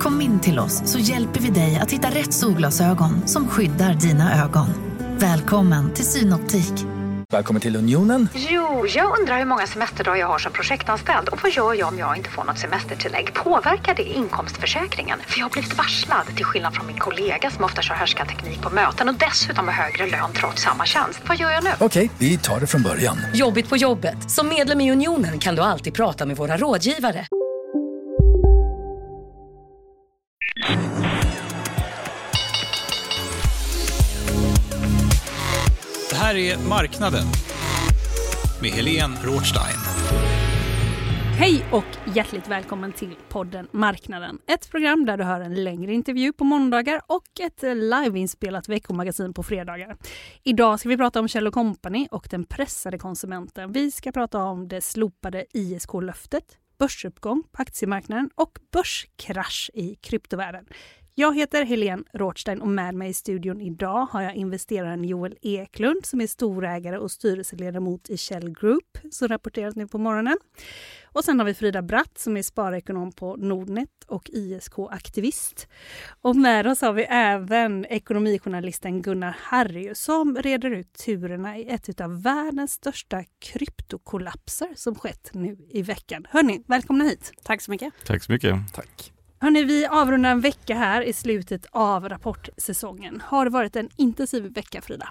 Kom in till oss så hjälper vi dig att hitta rätt solglasögon som skyddar dina ögon. Välkommen till Synoptik. Välkommen till Unionen. Jo, jag undrar hur många semesterdagar jag har som projektanställd och vad gör jag om jag inte får något semestertillägg? Påverkar det inkomstförsäkringen? För jag har blivit varslad, till skillnad från min kollega som ofta kör härskarteknik på möten och dessutom har högre lön trots samma tjänst. Vad gör jag nu? Okej, vi tar det från början. Jobbigt på jobbet. Som medlem i Unionen kan du alltid prata med våra rådgivare. Här är Marknaden med Helene Rothstein. Hej och hjärtligt välkommen till podden Marknaden. Ett program där du hör en längre intervju på måndagar och ett liveinspelat veckomagasin på fredagar. Idag ska vi prata om Kjell Company och den pressade konsumenten. Vi ska prata om det slopade ISK-löftet, börsuppgång på aktiemarknaden och börskrasch i kryptovärlden. Jag heter Helene Rothstein och med mig i studion idag har jag investeraren Joel Eklund som är storägare och styrelseledamot i Shell Group som rapporterat nu på morgonen. Och sen har vi Frida Bratt som är sparekonom på Nordnet och ISK-aktivist. Och med oss har vi även ekonomijournalisten Gunnar Harry som reder ut turerna i ett av världens största kryptokollapser som skett nu i veckan. Hörni, välkomna hit! Tack så mycket. Tack så mycket. Tack. Hörni, vi avrundar en vecka här i slutet av rapportsäsongen. Har det varit en intensiv vecka, Frida?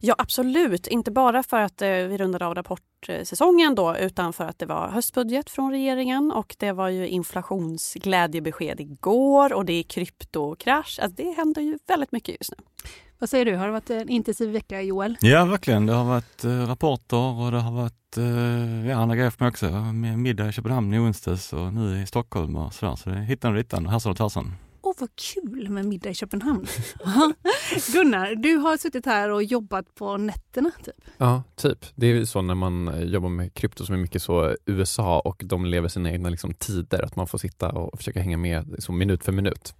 Ja, absolut. Inte bara för att eh, vi rundade av rapportsäsongen då, utan för att det var höstbudget från regeringen och det var ju inflationsglädjebesked igår och det är kryptokrasch. Alltså, det händer ju väldigt mycket just nu. Vad säger du, har det varit en intensiv vecka Joel? Ja, verkligen. Det har varit eh, rapporter och det har varit eh, ja, andra grejer för mig också. Med middag i Köpenhamn i onsdags och nu i Stockholm och sådär. Så det är hittan och dittan, härsan och tvärsan. Åh, oh, vad kul med middag i Köpenhamn. Gunnar, du har suttit här och jobbat på nätterna typ? Ja, typ. Det är ju så när man jobbar med krypto som är mycket så USA och de lever sina egna liksom, tider, att man får sitta och försöka hänga med liksom, minut för minut.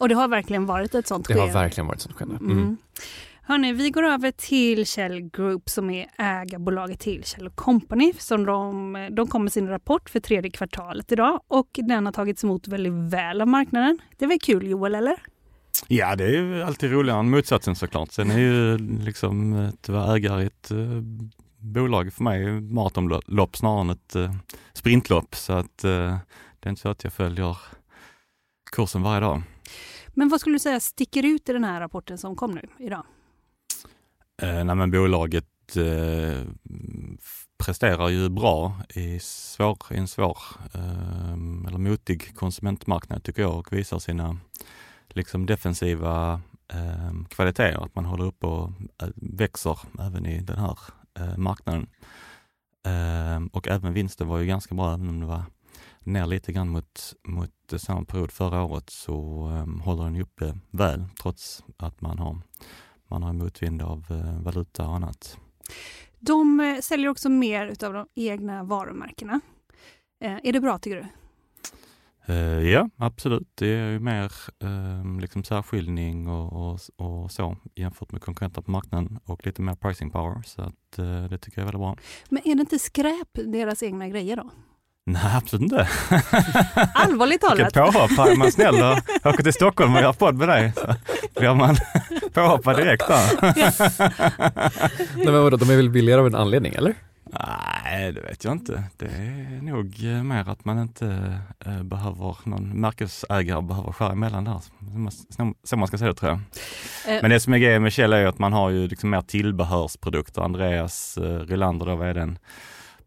Och det har verkligen varit ett sånt Det skeende? har verkligen varit ett sånt skeende. Mm. Mm. Hörni, vi går över till Shell Group som är ägarbolaget till Shell Company. Som de, de kom med sin rapport för tredje kvartalet idag och den har tagits emot väldigt väl av marknaden. Det är väl kul Joel, eller? Ja, det är ju alltid roligare än motsatsen såklart. Sen är ju liksom att vara ägare i ett eh, bolag för mig maratonlopp snarare än ett eh, sprintlopp. Så att eh, det är inte så att jag följer kursen varje dag. Men vad skulle du säga sticker ut i den här rapporten som kom nu idag? Eh, nej, men bolaget eh, presterar ju bra i, svår, i en svår eh, eller motig konsumentmarknad tycker jag och visar sina liksom defensiva eh, kvaliteter. Att man håller upp och eh, växer även i den här eh, marknaden. Eh, och även vinsten var ju ganska bra, även om det var ner lite grann mot, mot samma period förra året så um, håller den uppe väl trots att man har, man har motvind av uh, valuta och annat. De uh, säljer också mer av de egna varumärkena. Uh, är det bra tycker du? ja, absolut. Det är ju mer ehm, liksom särskiljning och, och, och, så jämfört med konkurrenter på marknaden och lite mer pricing power. Så att, det tycker jag är väldigt bra. Men är det inte skräp, deras egna grejer då? Nej, absolut inte. Allvarligt talat. Vilket påhopp. Är man snäll och åker till Stockholm och gör podd med dig så blir man påhoppad direkt där. Nej, men vadå, de är väl billigare av en anledning, eller? Nej, det vet jag inte. Det är nog mer att man inte äh, behöver någon märkesägare behöver skära emellan där. Så man ska säga det tror jag. Äh, Men det som är grejen med Kjell är att man har ju liksom mer tillbehörsprodukter. Andreas äh, Rylander då, vad är den?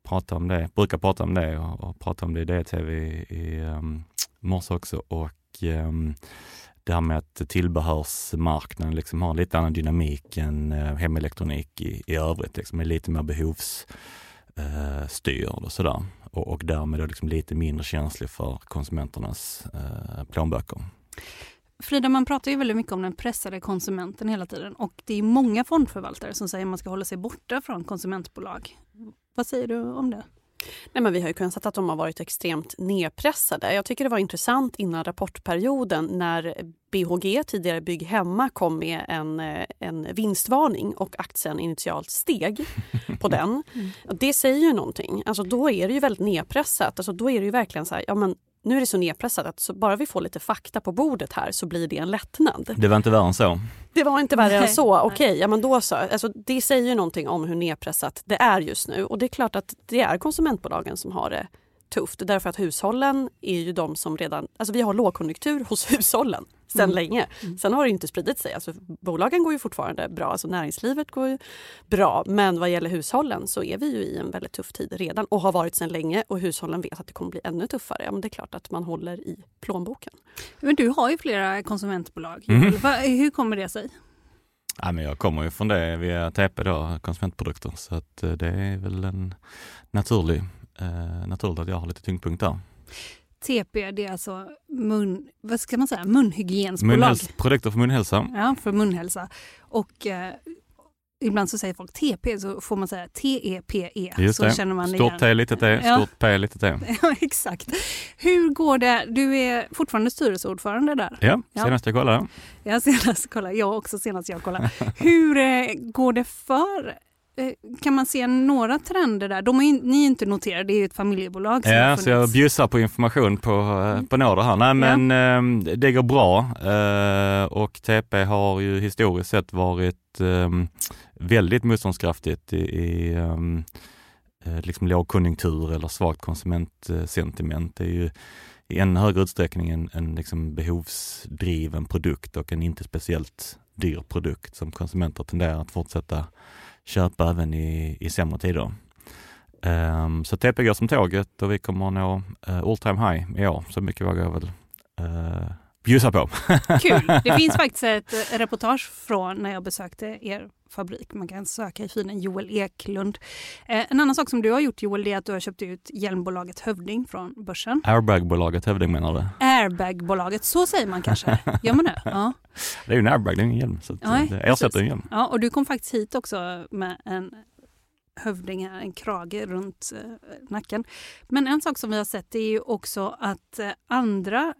Prata om det, brukar prata om det och, och prata om det i DTV i, i um, morse också. Och um, det här med att tillbehörsmarknaden liksom har lite annan dynamik än uh, hemelektronik i, i övrigt, liksom är lite mer behovsstyrd eh, uh, och sådär. Och, och därmed då liksom lite mindre känslig för konsumenternas uh, plånböcker. Frida, man pratar ju väldigt mycket om den pressade konsumenten hela tiden och det är många fondförvaltare som säger att man ska hålla sig borta från konsumentbolag. Vad säger du om det? Nej, men vi har ju kunnat se att de har varit extremt nedpressade. Jag tycker det var intressant innan rapportperioden när BHG, tidigare Bygg Hemma, kom med en, eh, en vinstvarning och aktien initialt steg på den. Mm. Det säger ju någonting. Alltså, då är det ju väldigt nedpressat. Alltså, då är det ju verkligen så här, ja, men nu är det så nedpressat att så bara vi får lite fakta på bordet här så blir det en lättnad. Det var inte värre än så? Det var inte värre än så. Okej, okay, ja men då så. Alltså, det säger ju någonting om hur nedpressat det är just nu och det är klart att det är konsumentbolagen som har det tufft därför att hushållen är ju de som redan... Alltså vi har lågkonjunktur hos hushållen sedan mm. länge. Mm. Sen har det inte spridit sig. Alltså bolagen går ju fortfarande bra, alltså näringslivet går ju bra. Men vad gäller hushållen så är vi ju i en väldigt tuff tid redan och har varit sedan länge och hushållen vet att det kommer bli ännu tuffare. Ja, men det är klart att man håller i plånboken. Men du har ju flera konsumentbolag. Mm. Hur kommer det sig? Ja, men jag kommer ju från det via TP, då, konsumentprodukter, så att eh, det är väl en naturlig eh, naturligt att jag har lite tyngdpunkt där. TP, det är alltså mun, vad ska man säga, munhygiensbolag. Munhäls, produkter för munhälsa. Ja, för munhälsa. Och eh, ibland så säger folk TP så får man säga T-E-P-E. Just så det. Känner man stort T, litet T, ja. stort P, litet T. Ja, exakt. Hur går det? Du är fortfarande styrelseordförande där? Ja, senast jag kollade. Ja, senast kollade. Jag också senast jag kollade. Hur eh, går det för kan man se några trender där? De är ju, ni är inte noterade, det är ju ett familjebolag. Ja, så jag bjussar på information på, eh, mm. på några här. Nej men ja. Ehm, det går bra eh, och TP har ju historiskt sett varit ehm, väldigt motståndskraftigt i, i ehm, liksom lågkonjunktur eller svagt konsumentsentiment. Det är ju i ännu högre utsträckning en, en liksom behovsdriven produkt och en inte speciellt dyr produkt som konsumenter tenderar att fortsätta köpa även i, i sämre tider. Um, så TP går som tåget och vi kommer att nå uh, all time high i år. Så mycket vågar jag väl uh, bjussa på. Kul! Det finns faktiskt ett eh, reportage från när jag besökte er fabrik. Man kan söka i filen Joel Eklund. Eh, en annan sak som du har gjort Joel är att du har köpt ut hjälmbolaget Hövding från börsen. Airbagbolaget Hövding menar du? Airbagbolaget, så säger man kanske? Gör man det? Ja. Det är ju en airbag, det är ingen hjälm. Så ja, det ersätter en hjälm. Ja, och du kom faktiskt hit också med en hövding, en krage runt eh, nacken. Men en sak som vi har sett är ju också att eh, andra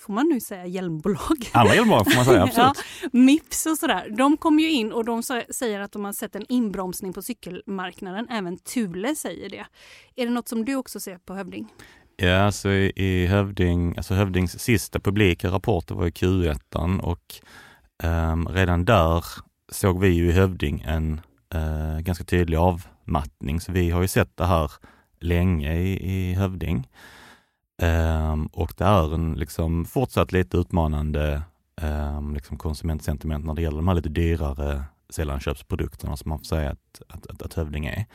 får man nu säga hjälmbolag? Alla hjälmbolag får man säga, absolut. ja, Mips och sådär. De kommer ju in och de säger att de har sett en inbromsning på cykelmarknaden. Även Thule säger det. Är det något som du också ser på Hövding? Ja, alltså i, Hövding, alltså Hövdings sista publika rapporter var i Q1 och um, redan där såg vi ju i Hövding en uh, ganska tydlig avmattning. Så vi har ju sett det här länge i, i Hövding. Um, och det är en liksom fortsatt lite utmanande um, liksom konsumentsentiment när det gäller de här lite dyrare sällanköpsprodukterna som man får säga att, att, att, att Hövding är.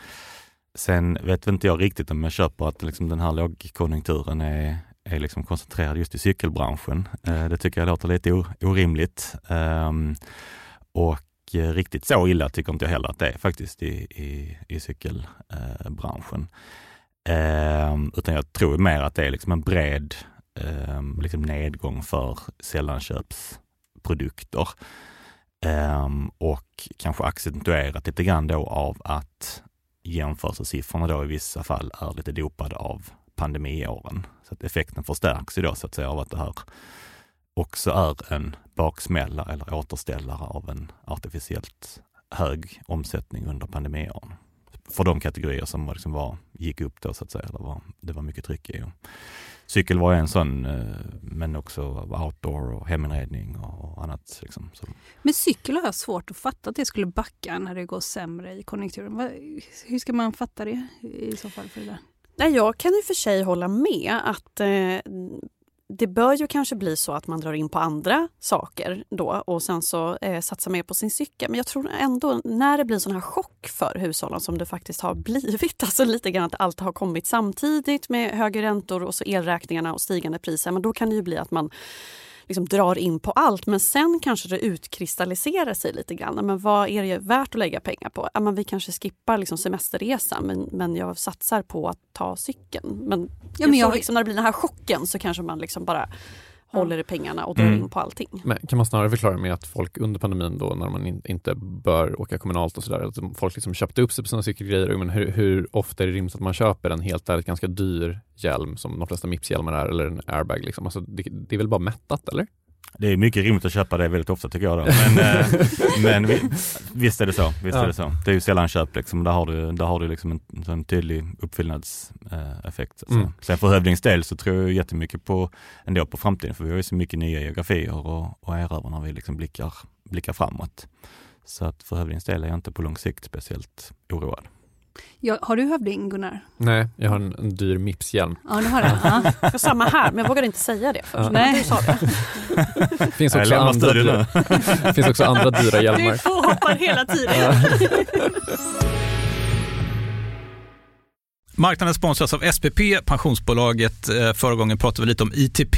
Sen vet inte jag riktigt om jag köper att liksom den här lågkonjunkturen är, är liksom koncentrerad just i cykelbranschen. Uh, det tycker jag låter lite orimligt. Um, och eh, riktigt så illa tycker inte jag heller att det är faktiskt i, i, i cykelbranschen. Uh, Eh, utan jag tror mer att det är liksom en bred eh, liksom nedgång för sällanköpsprodukter. Eh, och kanske accentuerat lite grann då av att jämförelsesiffrorna då i vissa fall är lite dopade av pandemiåren. Så att effekten förstärks ju då så att säga av att det här också är en baksmälla eller återställare av en artificiellt hög omsättning under pandemiåren för de kategorier som liksom var, gick upp då så att säga. Det var, det var mycket tryck i. Cykel var en sån, eh, men också outdoor och heminredning och annat. Liksom. Så. Men cykel har jag svårt att fatta att det skulle backa när det går sämre i konjunkturen. Hur ska man fatta det i så fall? för det? Nej, jag kan i och för sig hålla med att eh, det bör ju kanske bli så att man drar in på andra saker då och sen så eh, satsar mer på sin cykel. Men jag tror ändå när det blir sån här chock för hushållen som det faktiskt har blivit, alltså lite grann att allt har kommit samtidigt med högre räntor och så elräkningarna och stigande priser, men då kan det ju bli att man liksom drar in på allt. Men sen kanske det utkristalliserar sig lite grann. Men vad är det värt att lägga pengar på? Ja, men vi kanske skippar liksom semesterresan men, men jag satsar på att ta cykeln. Men, ja, men jag... liksom, när det blir den här chocken så kanske man liksom bara håller i pengarna och drar Mm. in på allting. Men kan man snarare förklara med att folk under pandemin då när man in, inte bör åka kommunalt och sådär, att folk liksom köpte upp sig på sina cykelgrejer. Men hur, hur ofta är det rimligt att man köper en helt ärligt ganska dyr hjälm som de flesta Mips-hjälmar är eller en airbag? Liksom? Alltså, det, det är väl bara mättat eller? Det är mycket rimligt att köpa det väldigt ofta tycker jag. Då. Men, eh, men vi, visst är det så. Visst Ja. är det så. Det är ju sällan köp liksom. Där har du, där har du liksom en, en tydlig uppfyllnadseffekt. Alltså. Mm. Sen för Hövdings del så tror jag jättemycket på, ändå på framtiden för vi har ju så mycket nya geografier och, och erövrar när vi liksom blickar, blickar framåt. Så att för Hövdings del är jag inte på lång sikt speciellt oroad. Ja, har du hövding Gunnar? Nej, jag har en, en dyr Mips-hjälm. Ja, du har det. Ja. För samma här, men jag vågade inte säga det först. Ja. Du sa det. Finns också, andra dyra, det finns också andra dyra hjälmar. Du påhoppar hela tiden. Marknaden sponsras av SPP, pensionsbolaget. Eh, Förra gången pratade vi lite om ITP.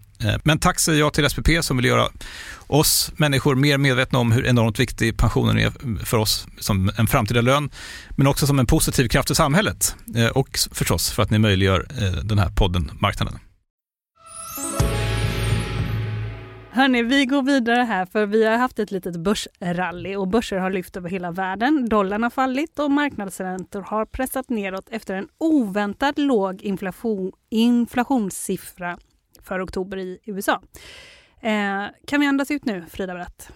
Eh, men tack säger jag till SPP som vill göra oss människor mer medvetna om hur enormt viktig pensionen är för oss som en framtida lön, men också som en positiv kraft i samhället eh, och förstås för att ni möjliggör eh, den här podden Marknaden. Hörni, vi går vidare här för vi har haft ett litet börsrally och börser har lyft över hela världen. Dollarn har fallit och marknadsräntor har pressat neråt efter en oväntat låg inflation, inflationssiffra för oktober i USA. Eh, kan vi andas ut nu, Frida Bratt?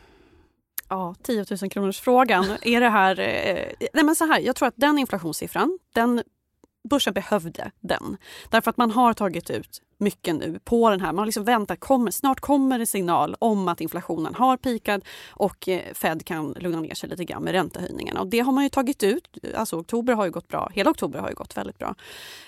Ja, 10 000 kronors frågan. Är det här... Eh, nej men så här, jag tror att den inflationssiffran, den, börsen behövde den. Därför att man har tagit ut mycket nu på den här. Man har liksom väntat, kommer, snart kommer det signal om att inflationen har pikat och eh, Fed kan lugna ner sig lite grann med räntehöjningarna. Och det har man ju tagit ut. Alltså oktober har ju gått bra. Hela oktober har ju gått väldigt bra.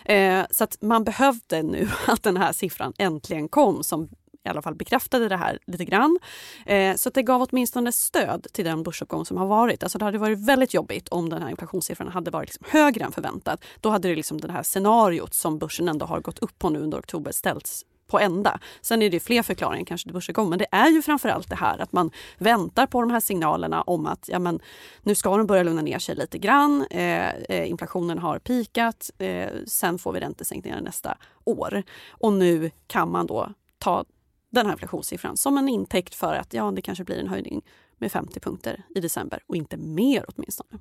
Eh, så att man behövde nu att den här siffran äntligen kom som i alla fall bekräftade det här lite grann. Eh, så att det gav åtminstone stöd till den börsuppgång som har varit. Alltså det hade varit väldigt jobbigt om den här inflationssiffran hade varit liksom högre än förväntat. Då hade det liksom det här scenariot som börsen ändå har gått upp på nu under oktober ställts på ända. Sen är det fler förklaringar kanske till börsuppgång men det är ju framförallt det här att man väntar på de här signalerna om att ja, men, nu ska de börja lugna ner sig lite grann. Eh, eh inflationen har pikat. Eh, sen får vi räntesänkningar nästa år. Och nu kan man då ta den här inflationssiffran som en intäkt för att ja, det kanske blir en höjning med 50 punkter i december och inte mer åtminstone.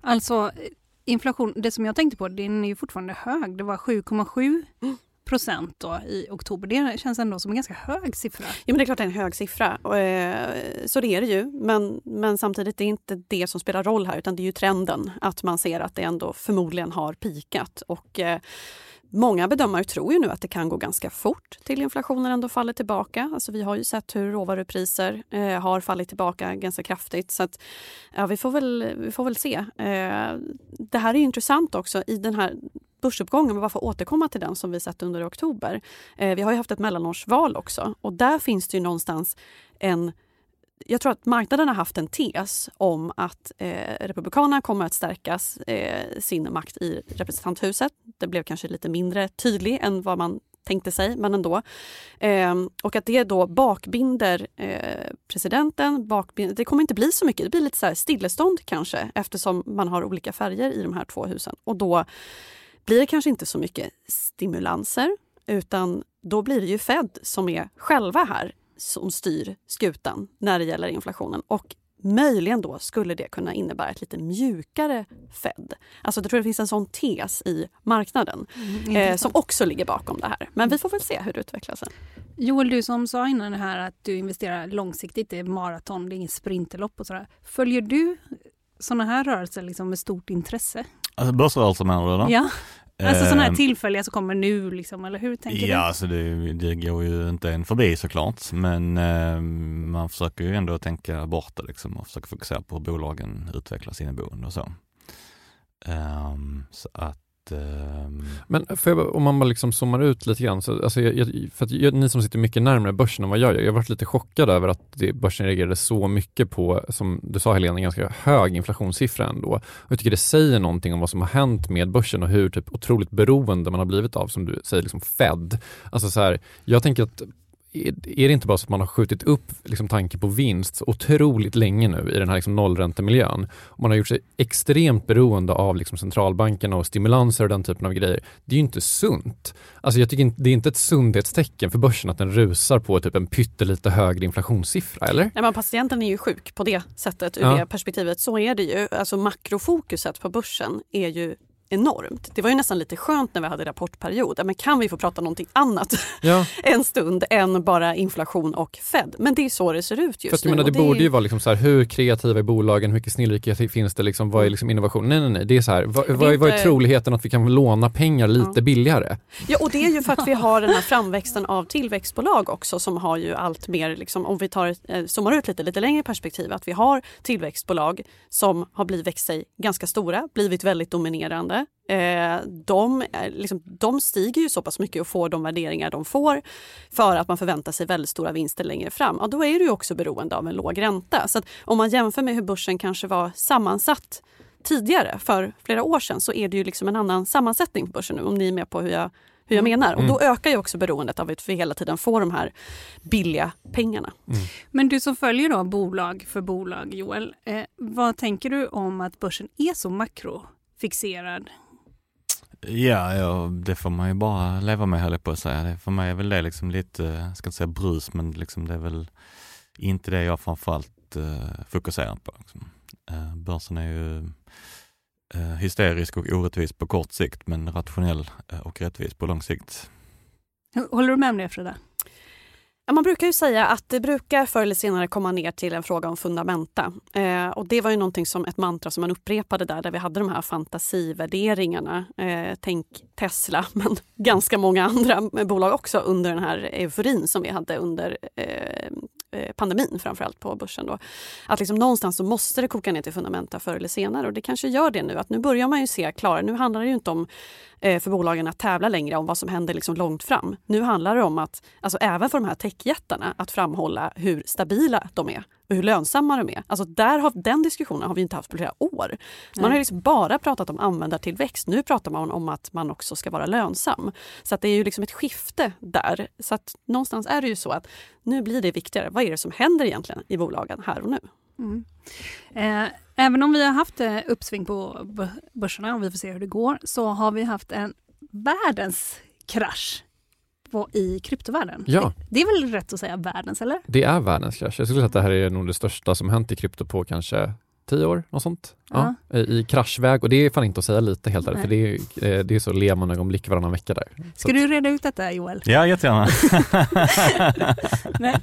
Alltså inflation, det som jag tänkte på, den är ju fortfarande hög. Det var 7,7 procent då i oktober. Det känns ändå som en ganska hög siffra. Ja, men det är klart det är en hög siffra. Eh, så det är det ju. Men, men samtidigt det är inte det som spelar roll här utan det är ju trenden att man ser att det ändå förmodligen har pikat. Och, eh, Många bedömare tror ju nu att det kan gå ganska fort till inflationen ändå faller tillbaka. Alltså vi har ju sett hur råvarupriser eh, har fallit tillbaka ganska kraftigt. Så att, ja, vi, får väl, vi får väl se. Eh, det här är intressant också i den här börsuppgången, men bara för att återkomma till den som vi sett under oktober. Eh, vi har ju haft ett mellanårsval också och där finns det ju någonstans en jag tror att marknaden har haft en tes om att eh, Republikanerna kommer att stärka eh, sin makt i representanthuset. Det blev kanske lite mindre tydlig än vad man tänkte sig, men ändå. Eh, och att det då bakbinder eh, presidenten. Bakbinder, det kommer inte bli så mycket, det blir lite så stillestånd kanske eftersom man har olika färger i de här två husen. Och då blir det kanske inte så mycket stimulanser utan då blir det ju Fed som är själva här som styr skutan när det gäller inflationen. Och möjligen då skulle det kunna innebära ett lite mjukare Fed. Alltså jag tror det finns en sån tes i marknaden mm, eh, som också ligger bakom det här. Men vi får väl se hur det utvecklar sig. Joel, du som sa innan det här att du investerar långsiktigt, det är maraton, det är inget sprinterlopp och sådär. Följer du sådana här rörelser liksom med stort intresse? Alltså börsrörelser menar du? Då? Ja. Alltså sådana här ehm, tillfälliga som kommer nu liksom, eller hur tänker ja, du? Ja, alltså det, det, går ju inte en förbi såklart, men eh, man försöker ju ändå tänka bort det liksom och försöka fokusera på hur bolagen utvecklar sina boende och så. Um, så att Ehm, Men jag, om man bara liksom zoomar ut lite grann, så, alltså jag, för att jag, ni som sitter mycket närmare börsen än vad jag gör, jag har varit lite chockad över att det, börsen reagerade så mycket på, som du sa Helena, en ganska hög inflationssiffra ändå. Och jag tycker det säger någonting om vad som har hänt med börsen och hur typ otroligt beroende man har blivit av, som du säger, liksom Fed. Alltså så här, jag tänker att är det inte bara så att man har skjutit upp liksom, tanken på vinst otroligt länge nu i den här liksom, nollräntemiljön? Och man har gjort sig extremt beroende av liksom, centralbankerna och stimulanser och den typen av grejer. Det är ju inte sunt. Alltså, jag tycker inte, det är inte ett sundhetstecken för börsen att den rusar på typ en pyttelite högre inflationssiffra, eller? Nej, men patienten är ju sjuk på det sättet, ur ja. det perspektivet. Så är det ju. Alltså makrofokuset på börsen är ju enormt. Det var ju nästan lite skönt när vi hade rapportperiod. Men kan vi få prata någonting annat ja. en stund än bara inflation och Fed? Men det är så det ser ut just För nu. Menar, det, det borde ju vara liksom så här, hur kreativa är bolagen, hur mycket snillrikhet finns det, liksom, vad är liksom innovation? Nej, nej, nej, det är så här, vad, vad, är, vad är troligheten att vi kan låna pengar lite ja. billigare? Ja, och det är ju för att vi har den här framväxten av tillväxtbolag också som har ju allt mer, liksom, om vi tar, eh, zoomar ut lite, lite längre perspektiv, att vi har tillväxtbolag som har blivit växt sig ganska stora, blivit väldigt dominerande Eh, de, liksom, de stiger ju så pass mycket och får de värderingar de får för att man förväntar sig väldigt stora vinster längre fram. Ja, då är du också beroende av en låg ränta. Så om man jämför med hur börsen kanske var sammansatt tidigare, för flera år sedan, så är det ju liksom en annan sammansättning på börsen nu, om ni är med på hur jag hur jag mm. menar. Och då mm. ökar ju också beroendet av att vi hela tiden får de här billiga pengarna. Mm. Men du som följer då bolag för bolag, Joel, eh, vad tänker du om att börsen är så makro? Fixerad? Ja, ja, det får man ju bara leva med höll jag på att säga. Det, för mig är väl det liksom lite, jag ska inte säga brus, men liksom det är väl inte det jag framförallt uh, fokuserar på. Liksom. Uh, börsen är ju uh, hysterisk och orättvis på kort sikt, men rationell uh, och rättvis på lång sikt. Håller du med om det Frida? Man brukar ju säga att det brukar förr eller senare komma ner till en fråga om fundamenta. Eh, och det var ju någonting som ett mantra som man upprepade där, där vi hade de här fantasivärderingarna. Eh, tänk Tesla, men ganska många andra bolag också under den här euforin som vi hade under eh, eh, pandemin, framförallt på börsen. Då. Att liksom någonstans så måste det koka ner till fundamenta förr eller senare och det kanske gör det nu. Att nu börjar man ju se klarare. Nu handlar det ju inte om för bolagen att tävla längre om vad som händer liksom långt fram. Nu handlar det om att, alltså även för de här techjättarna, att framhålla hur stabila de är och hur lönsamma de är. Alltså där har, den diskussionen har vi inte haft på flera år. Man har liksom bara pratat om användartillväxt. Nu pratar man om att man också ska vara lönsam. Så att det är ju liksom ett skifte där. Så att någonstans är det ju så att nu blir det viktigare. Vad är det som händer egentligen i bolagen här och nu? Mm. Eh, även om vi har haft eh, uppsving på börserna och vi får se hur det går så har vi haft en världens krasch på, i kryptovärlden. Ja. Det, det, är väl rätt att säga världens, eller? Det är världens krasch. Jag skulle säga att det här är nog det största som hänt i krypto på kanske tio år, något sånt. Ja. eh, i kraschväg och det är fan inte att säga lite helt ärligt, för det är, eh, det är så Lehman-ögonblick varannan vecka där. Ska du reda ut detta Joel? Ja, jättegärna. Nej.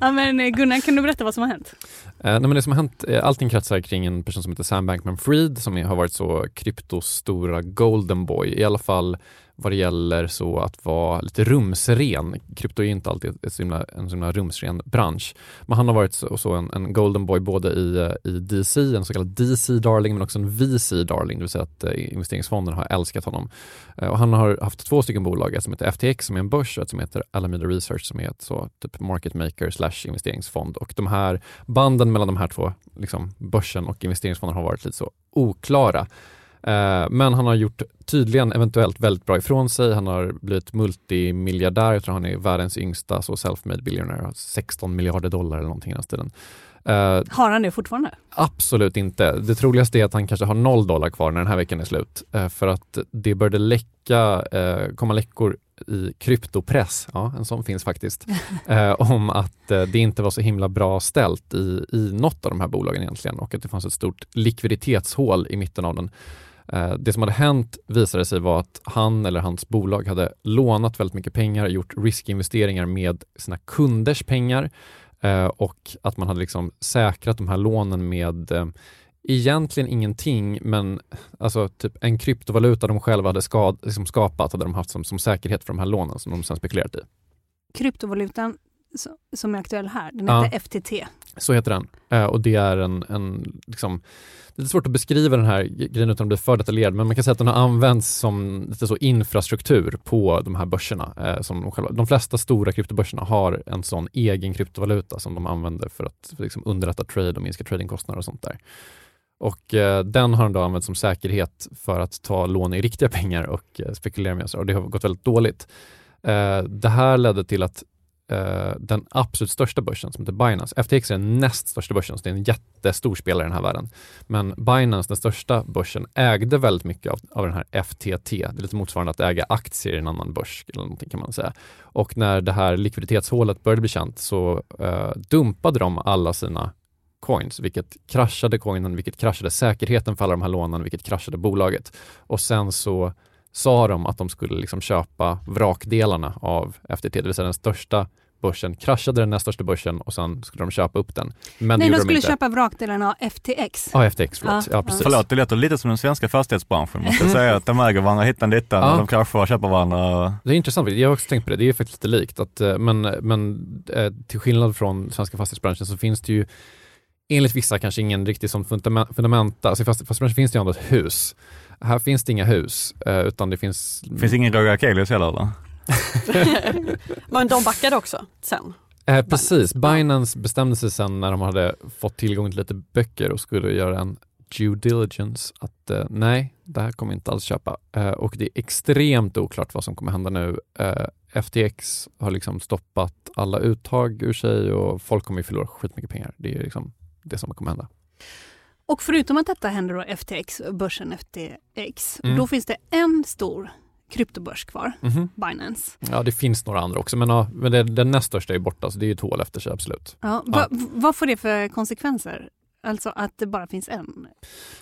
Ja, men eh, Gunnar, kan du berätta vad som har hänt? Eh, nej, men det som har hänt, eh, allting kretsar kring en person som heter Sam Bankman-Fried som är, har varit så kryptostora golden boy, i alla fall vad det gäller så att vara lite rumsren. Krypto är inte alltid ett så himla, en så himla rumsren bransch. Men han har varit så, så en, en golden boy både i, i DC, en så kallad DC-darling, men också en VC-darling, det vill säga att eh, har älskat honom. Eh, och han har haft två stycken bolag, ett som heter FTX som är en börs och ett som heter Alameda Research som är ett så, typ market maker slash investeringsfond. Och de här banden mellan de här två, liksom börsen och investeringsfonden har varit lite så oklara. Eh, Men han har gjort tydligen eventuellt väldigt bra ifrån sig. Han har blivit multimiljardär. Jag tror han är världens yngsta så self-made billionaire. 16 miljarder dollar eller någonting i den stilen. Eh, Har han det fortfarande? Absolut inte. Det troligaste är att han kanske har noll dollar kvar när den här veckan är slut. Eh, För att det började läcka, komma läckor i kryptopress, ja en sån finns faktiskt, eh, om att eh, det inte var så himla bra ställt i, i något av de här bolagen egentligen och att det fanns ett stort likviditetshål i mitten av den. Eh, det som hade hänt visade sig vara att han eller hans bolag hade lånat väldigt mycket pengar, gjort riskinvesteringar med sina kunders pengar eh, och att man hade liksom säkrat de här lånen med eh, egentligen ingenting, men alltså typ en kryptovaluta de själva hade skad, liksom skapat hade de haft som, som säkerhet för de här lånen som de sen spekulerat i. Kryptovalutan som är aktuell här, den Ja. heter FTT. Så heter den. Eh, och det är en, en liksom, det är svårt att beskriva den här grejen utan att bli för detaljerad, men man kan säga att den har använts som lite så infrastruktur på de här börserna. Eh, som de, själva, de flesta stora kryptobörserna har en sån egen kryptovaluta som de använder för att liksom, underlätta trade och minska tradingkostnader och sånt där. Och eh, den har de då använt som säkerhet för att ta lån i riktiga pengar och spekulera med sig och det har gått väldigt dåligt. Det här ledde till att eh, den absolut största börsen som heter Binance. FTX är den näst största börsen, så det är en jättestor spelare i den här världen. Men Binance, den största börsen, ägde väldigt mycket av, av den här FTT. Det är lite motsvarande att äga aktier i en annan börs eller någonting kan man säga. Och när det här likviditetshålet började bli känt så eh, dumpade de alla sina coins, vilket kraschade coinen, vilket kraschade säkerheten för alla de här lånen, vilket kraschade bolaget. Och sen så sa de att de skulle liksom köpa vrakdelarna av FTT, det vill säga den största börsen, kraschade den näst största börsen och sen skulle de köpa upp den. Men Nej, de skulle inte. köpa vrakdelarna av FTX. Ja, FTX, förlåt. Ja, Ja, precis. Förlåt, det låter lite som den svenska fastighetsbranschen. Man ska säga att de äger varandra hittan dittan Ja. och de kraschar och köper varandra. Det är intressant, jag har också tänkt på det, det är faktiskt lite likt. Att, eh, men men eh, till skillnad från svenska fastighetsbranschen så finns det ju enligt vissa kanske ingen riktig som fundament- fundamenta, alltså i fast- fastighetsbranschen finns det ju ändå ett hus. Här finns det inga hus, eh, utan det finns... Finns ingen Roger Akelius heller eller? Men de backade också sen. Eh, precis, Binance bestämde sig sen när de hade fått tillgång till lite böcker och skulle göra en due diligence att eh, nej, det här kommer inte alls köpa. Eh, och det är extremt oklart vad som kommer hända nu. Eh, FTX har liksom stoppat alla uttag ur sig och folk kommer ju förlora skitmycket pengar. Det är liksom det som kommer hända. Och förutom att detta händer då FTX, börsen FTX, Mm. då finns det en stor kryptobörs kvar, Mhm. Binance. Ja, det finns några andra också, men, ja, men det, den näst största är borta, så det är ju ett hål efter sig, absolut. Ja, va, Vad får det för konsekvenser? Alltså att det bara finns en?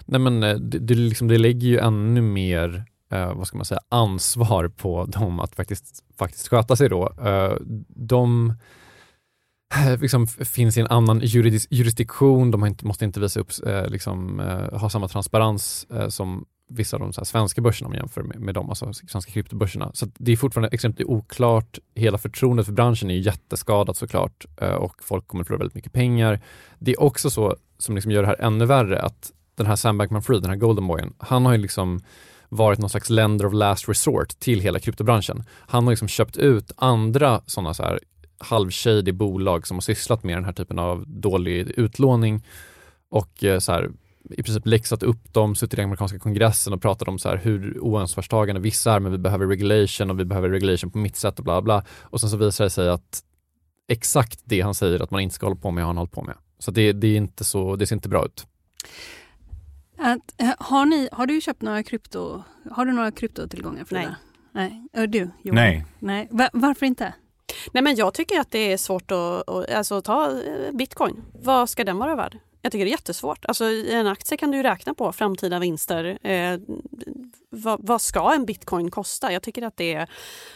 Nej men eh, det, det, liksom, det lägger ju ännu mer eh, vad ska man säga, ansvar på dem att faktiskt, faktiskt sköta sig då. Eh, de liksom, finns i en annan juridis, jurisdiktion, de inte, måste inte visa upp, eh, liksom, eh, ha samma transparens eh, som vissa av de så här, svenska börserna om man jämför med, med de alltså svenska kryptobörserna. Så att det är fortfarande extremt oklart. Hela förtroendet för branschen är ju jätteskadat såklart eh, och folk kommer förlora väldigt mycket pengar. Det är också så, som liksom gör det här ännu värre, att den här Sam Bankman-Fried, den här Golden Boyen, han har ju liksom varit någon slags lender of last resort till hela kryptobranschen. Han har liksom köpt ut andra sådana så här halvshady bolag som har sysslat med den här typen av dålig utlåning och eh, så här, i princip läxat upp dem, suttit i amerikanska kongressen och pratat om så här hur oansvarstagande vissa är, men vi behöver regulation och vi behöver regulation på mitt sätt och bla bla. Och sen så visar det sig att exakt det han säger att man inte ska hålla på med har han hållit på med. Så det, det är inte så, det ser inte bra ut. Att, eh, har, ni, har du köpt några krypto, har du några kryptotillgångar Frida? Nej. Nej. Du? Johan? Nej. Nej. Va, varför inte? Nej men jag tycker att det är svårt att, att alltså, ta eh, bitcoin. Vad ska den vara värd? Jag tycker det är jättesvårt. Alltså, I en aktie kan du räkna på framtida vinster. Eh, vad, vad, ska en bitcoin kosta? Jag tycker att det är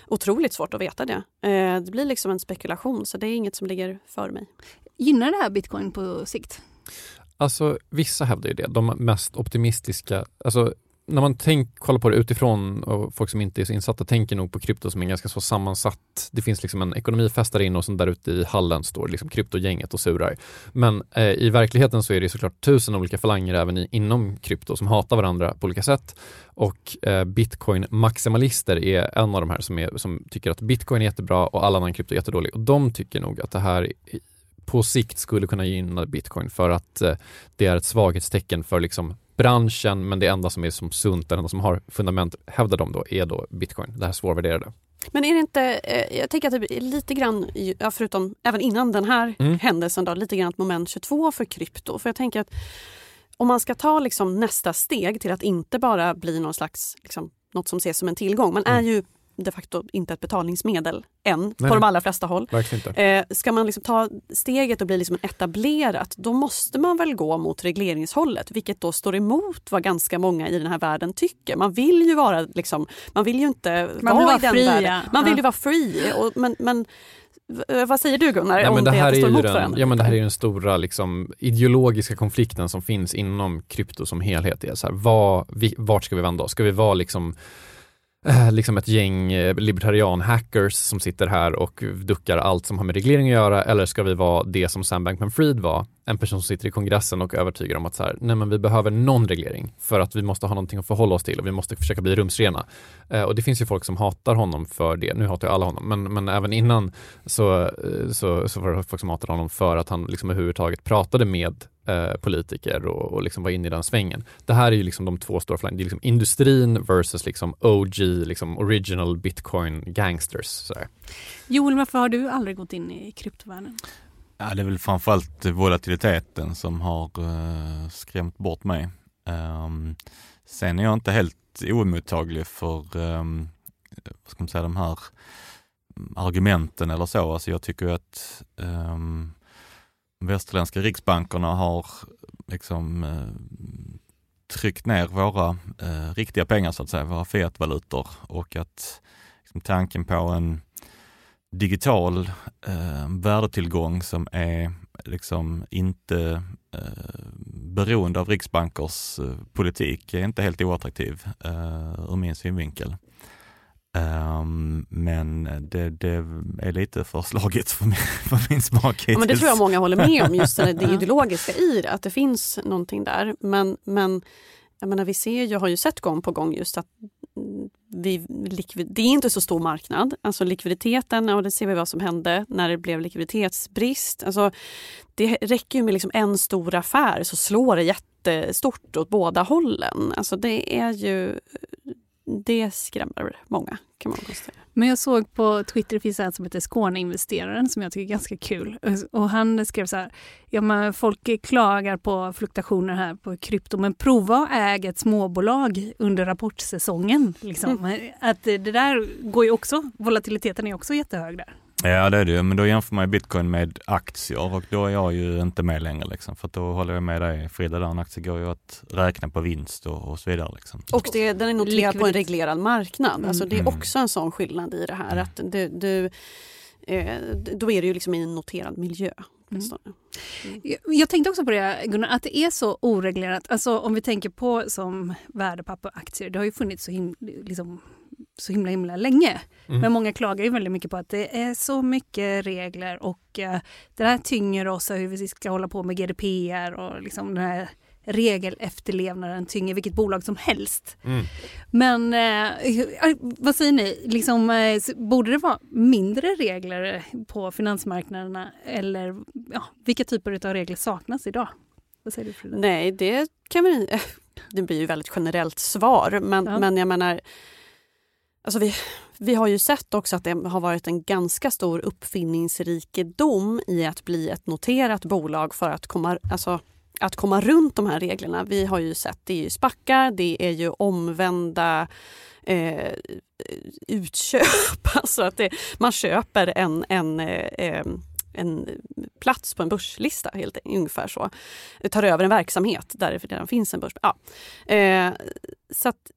otroligt svårt att veta det. Eh, det blir liksom en spekulation så det är inget som ligger för mig. Gynnar det här bitcoin på sikt? Alltså vissa hävdar ju det. De mest optimistiska, alltså när man tänk, kollar på det utifrån och folk som inte är så insatta tänker nog på krypto som en ganska så sammansatt, det finns liksom en ekonomifest där inne och sen där ute i hallen står liksom kryptogänget och surar. Men eh, i verkligheten så är det såklart tusen olika falanger även i, inom krypto som hatar varandra på olika sätt. Och eh, bitcoin-maximalister är en av de här som, är, som tycker att bitcoin är jättebra och all annan krypto är jättedålig. Och de tycker nog att det här på sikt skulle kunna gynna bitcoin för att eh, det är ett svaghetstecken för liksom branschen, men det enda som är som sunt, det enda som har fundament, hävdar de då, är då bitcoin, det här svårvärderade. Men är det inte, eh, jag tänker att det är lite grann, förutom även innan den här mm. händelsen, då, lite grann ett moment 22 för krypto. För jag tänker att om man ska ta liksom nästa steg till att inte bara bli någon slags, liksom, något som ses som en tillgång. Man är mm. ju de facto inte ett betalningsmedel än Nej. på de allra flesta håll. Eh, ska man liksom ta steget och bli liksom etablerat då måste man väl gå mot regleringshållet vilket då står emot vad ganska många i den här världen tycker. Man vill ju vara liksom, man vill ju inte man vara, vara i den fri, världen. Man vill ju vara free. Och, men, men vad säger du Gunnar? Ja, men det, här det, är ju den, ja, men det här är den stora liksom, ideologiska konflikten som finns inom krypto som helhet. Är så här, vad, vi, vart ska vi vända oss? Ska vi vara liksom Eh, Eh, liksom ett gäng eh, libertarian-hackers som sitter här och duckar allt som har med reglering att göra eller ska vi vara det som Sam Bankman-Fried var, en person som sitter i kongressen och övertygar om att så här, nej men vi behöver någon reglering för att vi måste ha någonting att förhålla oss till och vi måste försöka bli rumsrena. Eh, och det finns ju folk som hatar honom för det, nu hatar jag alla honom, men, men även innan så, eh, så, så var det folk som hatade honom för att han liksom överhuvudtaget pratade med eh, politiker och, och liksom var inne i den svängen. Det här är ju liksom de två stora flankerna, liksom industrin versus liksom OG, liksom original bitcoin gangsters. Så Joel, varför har du aldrig gått in i kryptovärlden? Ja, det är väl framförallt volatiliteten som har uh, skrämt bort mig. Um, sen är jag inte helt oemottaglig för um, vad ska man säga, de här argumenten eller så. Alltså jag tycker att um, västerländska riksbankerna har liksom uh, tryckt ner våra uh, riktiga pengar så att säga, våra fiatvalutor och att liksom, tanken på en digital eh, värdetillgång som är liksom inte eh, beroende av riksbankers eh, politik är inte helt oattraktiv eh, ur min synvinkel. Um, men det, det, är lite för slagigt för min, för min smak Ja, men det tror jag många håller med om, just det, det ideologiska i det, att det finns någonting där. Men, men jag menar, vi ser, jag har ju sett gång på gång just att vi, det är inte så stor marknad. Alltså likviditeten, och det ser vi vad som hände när det blev likviditetsbrist. Alltså, det räcker ju med liksom en stor affär så slår det jättestort åt båda hållen. Alltså det är ju det skrämmer många kan man konstatera. Men jag såg på Twitter, det finns en som heter Skåneinvesteraren som jag tycker är ganska kul. Och han skrev så här, ja men folk klagar på fluktuationer här på krypto, men prova att äga ett småbolag under rapportsäsongen. Liksom. Mm. Att det där går ju också, volatiliteten är också jättehög där. Ja det är det ju, men då jämför man bitcoin med aktier och då är jag ju inte med längre liksom. För då håller jag med dig Frida, där en aktie går ju att räkna på vinst och, och så vidare. Liksom. Och det, den är noterad på en reglerad marknad. Mm. Alltså det är mm. också en sån skillnad i det här. Mm. Att du, du eh, då är det ju liksom i en noterad miljö. Mm. Jag, jag tänkte också på det Gunnar, att det är så oreglerat. Alltså om vi tänker på som värdepapperaktier, det har ju funnits så himla, liksom, så himla, himla länge. Mm. Men många klagar ju väldigt mycket på att det är så mycket regler och uh, det här tynger oss hur vi ska hålla på med GDPR och liksom den här regelefterlevnaden tynger vilket bolag som helst. Mm. Men eh, vad säger ni, liksom, eh, borde det vara mindre regler på finansmarknaderna eller ja, vilka typer av regler saknas idag? Vad säger du Frida? Nej, det kan vi Det blir ju väldigt generellt svar men, ja. men jag menar Alltså vi, vi har ju sett också att det har varit en ganska stor uppfinningsrikedom i att bli ett noterat bolag för att komma, alltså, att komma runt de här reglerna. Vi har ju sett, det är ju spackar, det är ju omvända eh, utköp. Alltså att det, man köper en, en eh, en plats på en börslista, helt, e-, ungefär så. Tar över en verksamhet där det redan finns en börs. Ja. Eh, så att,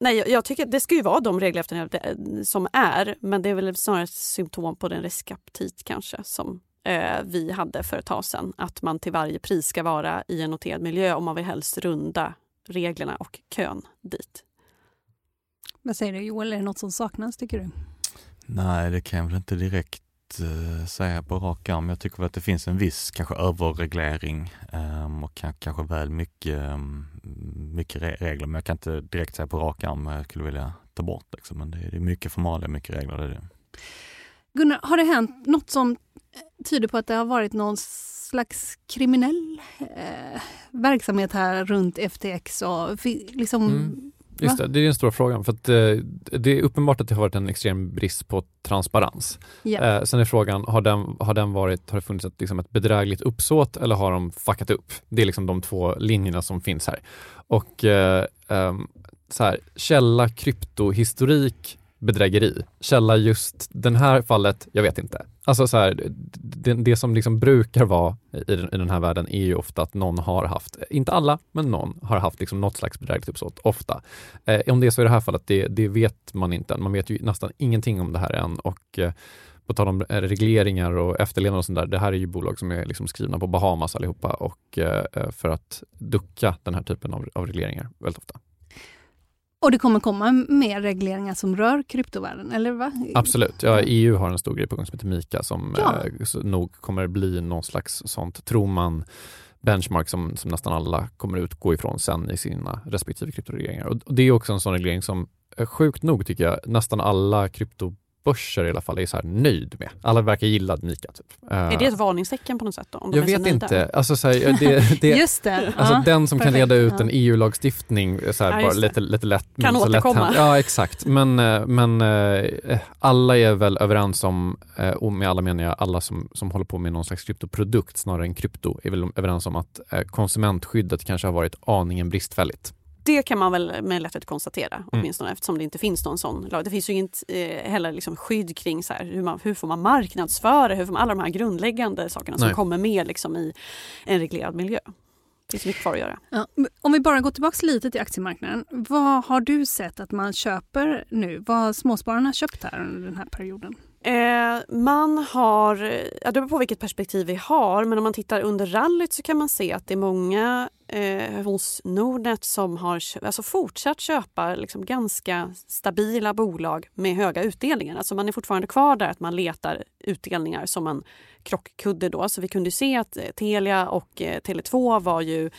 nej, jag, jag tycker det ska ju vara de regler som är, men det är väl snarare ett symptom på den riskaptit kanske som eh, vi hade för ett tag sedan. Att man till varje pris ska vara i en noterad miljö och man vill helst runda reglerna och kön dit. Vad säger du Joel, är det något som saknas tycker du? Nej, det kan jag väl inte direkt säga på rak arm. Jag tycker väl att det finns en viss kanske överreglering um, och kanske väl mycket, um, mycket regler. Men jag kan inte direkt säga på rak arm vad jag skulle vilja ta bort. Liksom. Men det är, det är mycket formalia, mycket regler. Det är det. Gunnar, har det hänt något som tyder på att det har varit någon slags kriminell eh, verksamhet här runt FTX? Och, liksom, mm. Just det, det är den stora frågan. För att, eh, det är uppenbart att det har varit en extrem brist på transparens. Yeah. Eh, sen är frågan, har, den, har, den varit, har det funnits ett, liksom ett bedrägligt uppsåt eller har de fuckat upp? Det är liksom de två linjerna som finns här. Och eh, um, så här, källa kryptohistorik bedrägeri. Källa just den här fallet, jag vet inte. Alltså så här, det, det, som liksom brukar vara i den, i den, här världen är ju ofta att någon har haft, inte alla, men någon har haft liksom något slags bedrägligt uppsåt, ofta. Eh, om det är så i det här fallet, det, det, vet man inte. Man vet ju nästan ingenting om det här än och eh, på tal om eh, regleringar och efterlevnad och sånt där, det här är ju bolag som är liksom skrivna på Bahamas allihopa och eh, eh för att ducka den här typen av, av regleringar väldigt ofta. Och det kommer komma mer regleringar som rör kryptovärlden, eller va? Absolut. Ja, EU har en stor grej på gång som heter Mika som ja. eh, nog kommer bli någon slags sånt, tror man, benchmark som, som nästan alla kommer utgå ifrån sen i sina respektive kryptoregleringar. Och det är också en sån reglering som eh, sjukt nog tycker jag nästan alla krypto börser i alla fall är så här nöjd med. Alla verkar gilla Mika. Typ. Är det ett varningstecken på något sätt? Då, om jag vet inte. Alltså, så här, det, det, Just det. Alltså, ja, den som perfekt. kan leda ut ja. en EU-lagstiftning så här, ja, bara lite, lite lätt. Kan så återkomma. Lätt ja, exakt. Men, eh, men äh, alla är väl överens om, och med alla menar jag alla som, som håller på med någon slags kryptoprodukt snarare än krypto, är väl överens om att konsumentskyddet kanske har varit aningen bristfälligt. Det kan man väl med lätthet konstatera, mm. åtminstone eftersom det inte finns någon sån lag. Det finns ju inget eh, heller liksom skydd kring så här, hur, man, hur får man marknadsföra, hur får man alla de här grundläggande sakerna Nej. som kommer med liksom, i en reglerad miljö. Det finns mycket kvar att göra. Ja, om vi bara går tillbaka lite till aktiemarknaden. Vad har du sett att man köper nu? Vad har småspararna köpt här under den här perioden? Eh, man har, ja, det beror på vilket perspektiv vi har, men om man tittar under rallyt så kan man se att det är många eh, hos Nordnet som har alltså fortsatt köpa liksom ganska stabila bolag med höga utdelningar. Alltså man är fortfarande kvar där att man letar utdelningar som en krockkudde. Då. Så vi kunde se att eh, Telia och eh, Tele2 var ju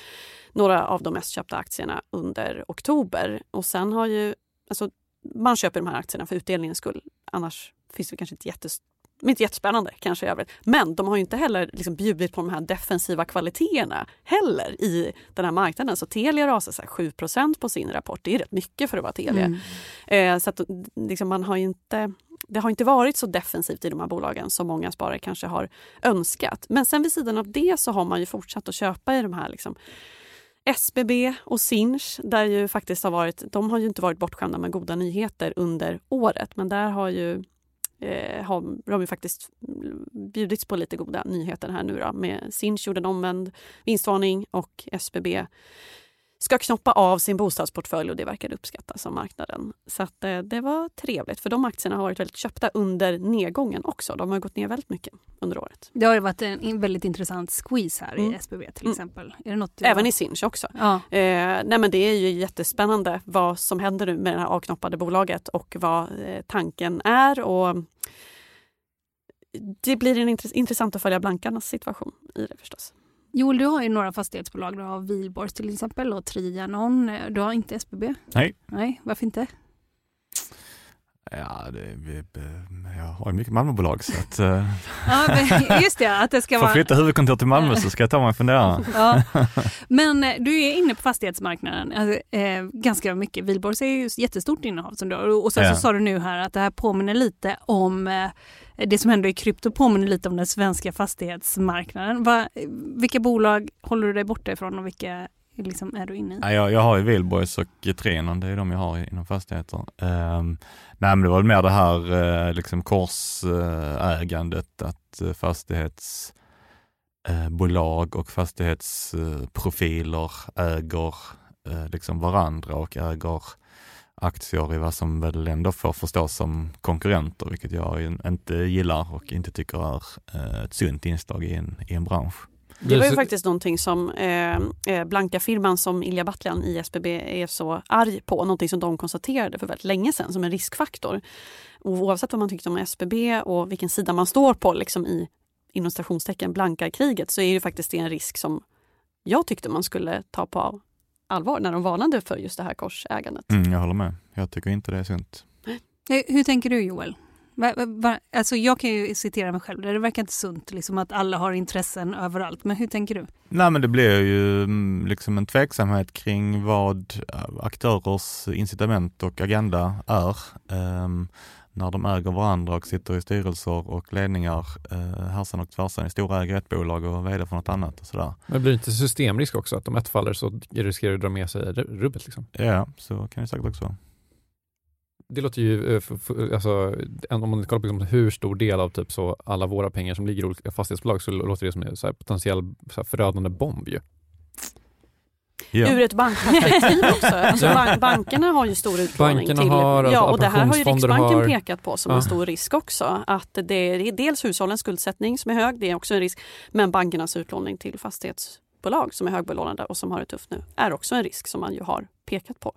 några av de mest köpta aktierna under oktober. Och sen har ju, alltså, man köper de här aktierna för utdelningens skull. Annars finns det kanske inte jättes inte jättespännande kanske i övrigt. Men de har ju inte heller liksom bjudit på de här defensiva kvaliteterna heller i den här marknaden. Så Telia rasar så 7% på sin rapport. Det är rätt mycket för att vara Telia. Mm. Eh, så att, liksom, man har inte, det har inte varit så defensivt i de här bolagen som många sparare kanske har önskat. Men sen vid sidan av det så har man ju fortsatt att köpa i de här liksom, SBB och Sinch, där ju faktiskt har varit, de har ju inte varit bortskämda med goda nyheter under året, men där har ju eh, har de ju faktiskt bjudits på lite goda nyheter här nu då med Sinch gjorde en omvänd vinstvarning och SBB ska knoppa av sin bostadsportfölj och det verkar uppskattas av marknaden. Så att, eh, det var trevligt för de aktierna har varit väldigt köpta under nedgången också. De har gått ner väldigt mycket under året. Det har varit en väldigt intressant squeeze här mm. i SBB till mm. exempel. Mm. Är det något Även i Sinch också. Ja. Eh, nej men det är ju jättespännande vad som händer nu med det här avknoppade bolaget och vad eh, tanken är. Och det blir en intressant att följa blankarnas situation i det förstås. Joel, du har ju några fastighetsbolag. Du har Wihlborgs till exempel och Trianon. Du har inte SBB? Nej. Nej, varför inte? Ja, det, jag har mycket Malmöbolag så att... Eh, ja, just det, att det ska vara... Får flytta huvudkontor till Malmö så ska jag ta mig en funderare. Ja. Men eh, du är inne på fastighetsmarknaden alltså, eh, ganska mycket. Wihlborgs är ju jättestort innehav som du har och sen ja. så sa du nu här att det här påminner lite om eh, det som händer i krypto påminner lite om den svenska fastighetsmarknaden. Va, vilka bolag håller du dig borta ifrån och vilka liksom är du inne i? Ja, jag, jag har ju Wihlborgs och Trenon, det är de jag har inom fastigheter. Um, nej men det var väl mer det här uh, liksom korsägandet, att eh, uh, fastighetsbolag eh, och fastighetsprofiler äger liksom varandra och äger aktier i vad som väl ändå får förstås som konkurrenter, vilket jag inte gillar och inte tycker är ett sunt inslag i en, i en bransch. Det var ju faktiskt någonting som eh, eh Blanka-firman som Ilja Battlian i SBB är så arg på. Någonting som de konstaterade för väldigt länge sedan som en riskfaktor. Och oavsett vad man tyckte om SBB och vilken sida man står på liksom i inom stationstecken blankarkriget så är det faktiskt en risk som jag tyckte man skulle ta på allvar när de varnade för just det här korsägandet. Mm, jag håller med. Jag tycker inte det är sunt. Hur tänker du Joel? Va, va, alltså jag kan ju citera mig själv, det verkar inte sunt liksom att alla har intressen överallt. Men hur tänker du? Nej men det blir ju mm, liksom en tveksamhet kring vad aktörers incitament och agenda är. När de äger varandra och sitter i styrelser och ledningar eh, härsan och tvärsan i stora äger ett bolag och vd för något annat. Och sådär. Men blir det inte systemrisk också? Att om ett faller så riskerar det att dra med sig rubbet? Liksom? Ja, så kan det säkert också vara. Det låter ju, eh, alltså, om man kollar på liksom hur stor del av typ så alla våra pengar som ligger i olika fastighetsbolag så låter det som en potentiell så förödande bomb ju. Yeah. Ur ett bankperspektiv också. Alltså bank, bankerna har ju stor utlåning. Bankerna till, har, ja, och det här har ju Riksbanken har, pekat på som ja. en stor risk också. Att det är dels hushållens skuldsättning som är hög, det är också en risk, men bankernas utlåning till fastighetsbolag som är högbelånade och som har det tufft nu är också en risk som man ju har pekat på.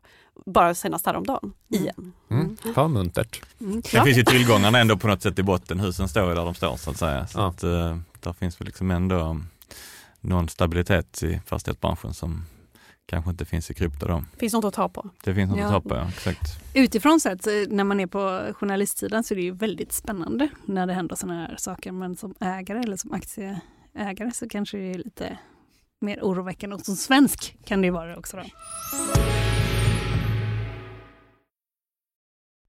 Bara senast häromdagen, mm. igen. Mm. Mm. muntert. Mm. Det finns ju tillgångarna ändå på något sätt i botten. Husen står ju där de står så att säga. Så ja. att, uh, där finns väl liksom ändå någon stabilitet i fastighetsbranschen som kanske inte finns i krypto då. Finns något att ta på. Det finns något ja. att ta på, ja. Exakt. Utifrån sett, när man är på journalistsidan så är det ju väldigt spännande när det händer sådana här saker. Men som ägare eller som aktieägare så kanske det är lite mer oroväckande. Och som svensk kan det ju vara också. Då.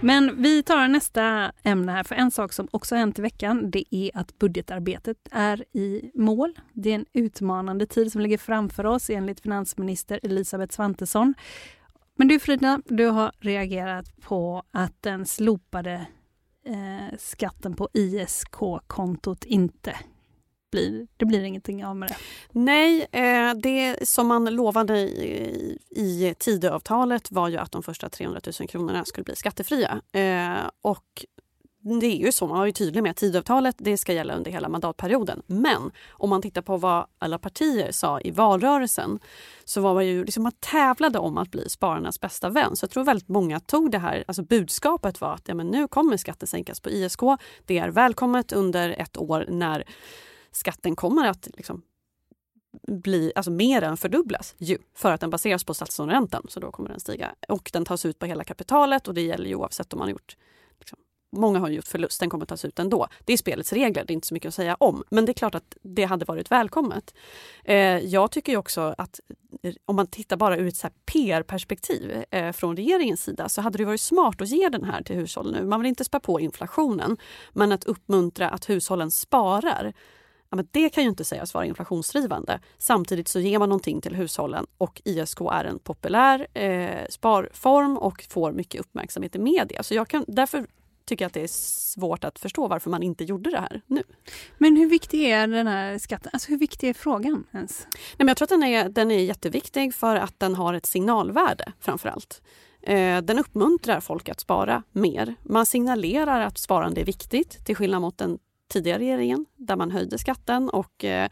Men vi tar nästa ämne här, för en sak som också hänt i veckan, det är att budgetarbetet är i mål. Det är en utmanande tid som ligger framför oss enligt finansminister Elisabeth Svantesson. Men du Frida, du har reagerat på att den slopade eh, skatten på ISK-kontot inte blir, det blir ingenting av med det. Nej, eh, det som man lovade i, i Tidöavtalet var ju att de första 300 000 kronorna skulle bli skattefria. Eh, och det är ju så, man var ju tydlig med att Tidöavtalet det ska gälla under hela mandatperioden. Men om man tittar på vad alla partier sa i valrörelsen så var man ju liksom, man tävlade om att bli spararnas bästa vän. Så jag tror väldigt många tog det här, alltså budskapet var att ja, men nu kommer skatten sänkas på ISK. Det är välkommet under ett år när skatten kommer att liksom bli, alltså mer än fördubblas ju, för att den baseras på statslåneräntan. Så då kommer den stiga. Och den tas ut på hela kapitalet och det gäller ju oavsett om man har gjort liksom, Många har gjort förlust, den kommer tas ut ändå. Det är spelets regler, det är inte så mycket att säga om. Men det är klart att det hade varit välkommet. Eh, jag tycker också att om man tittar bara ur ett PR-perspektiv eh, från regeringens sida så hade det varit smart att ge den här till hushållen nu. Man vill inte spä på inflationen, men att uppmuntra att hushållen sparar ja, men det kan ju inte sägas vara inflationsdrivande. Samtidigt så ger man någonting till hushållen och ISK är en populär eh, sparform och får mycket uppmärksamhet i media. Så jag kan, därför tycker jag att det är svårt att förstå varför man inte gjorde det här nu. Men hur viktig är den här skatten? Alltså hur viktig är frågan ens? Nej, men jag tror att den är, den är jätteviktig för att den har ett signalvärde framför allt. Eh, den uppmuntrar folk att spara mer. Man signalerar att sparande är viktigt till skillnad mot den tidigare regeringen där man höjde skatten och eh,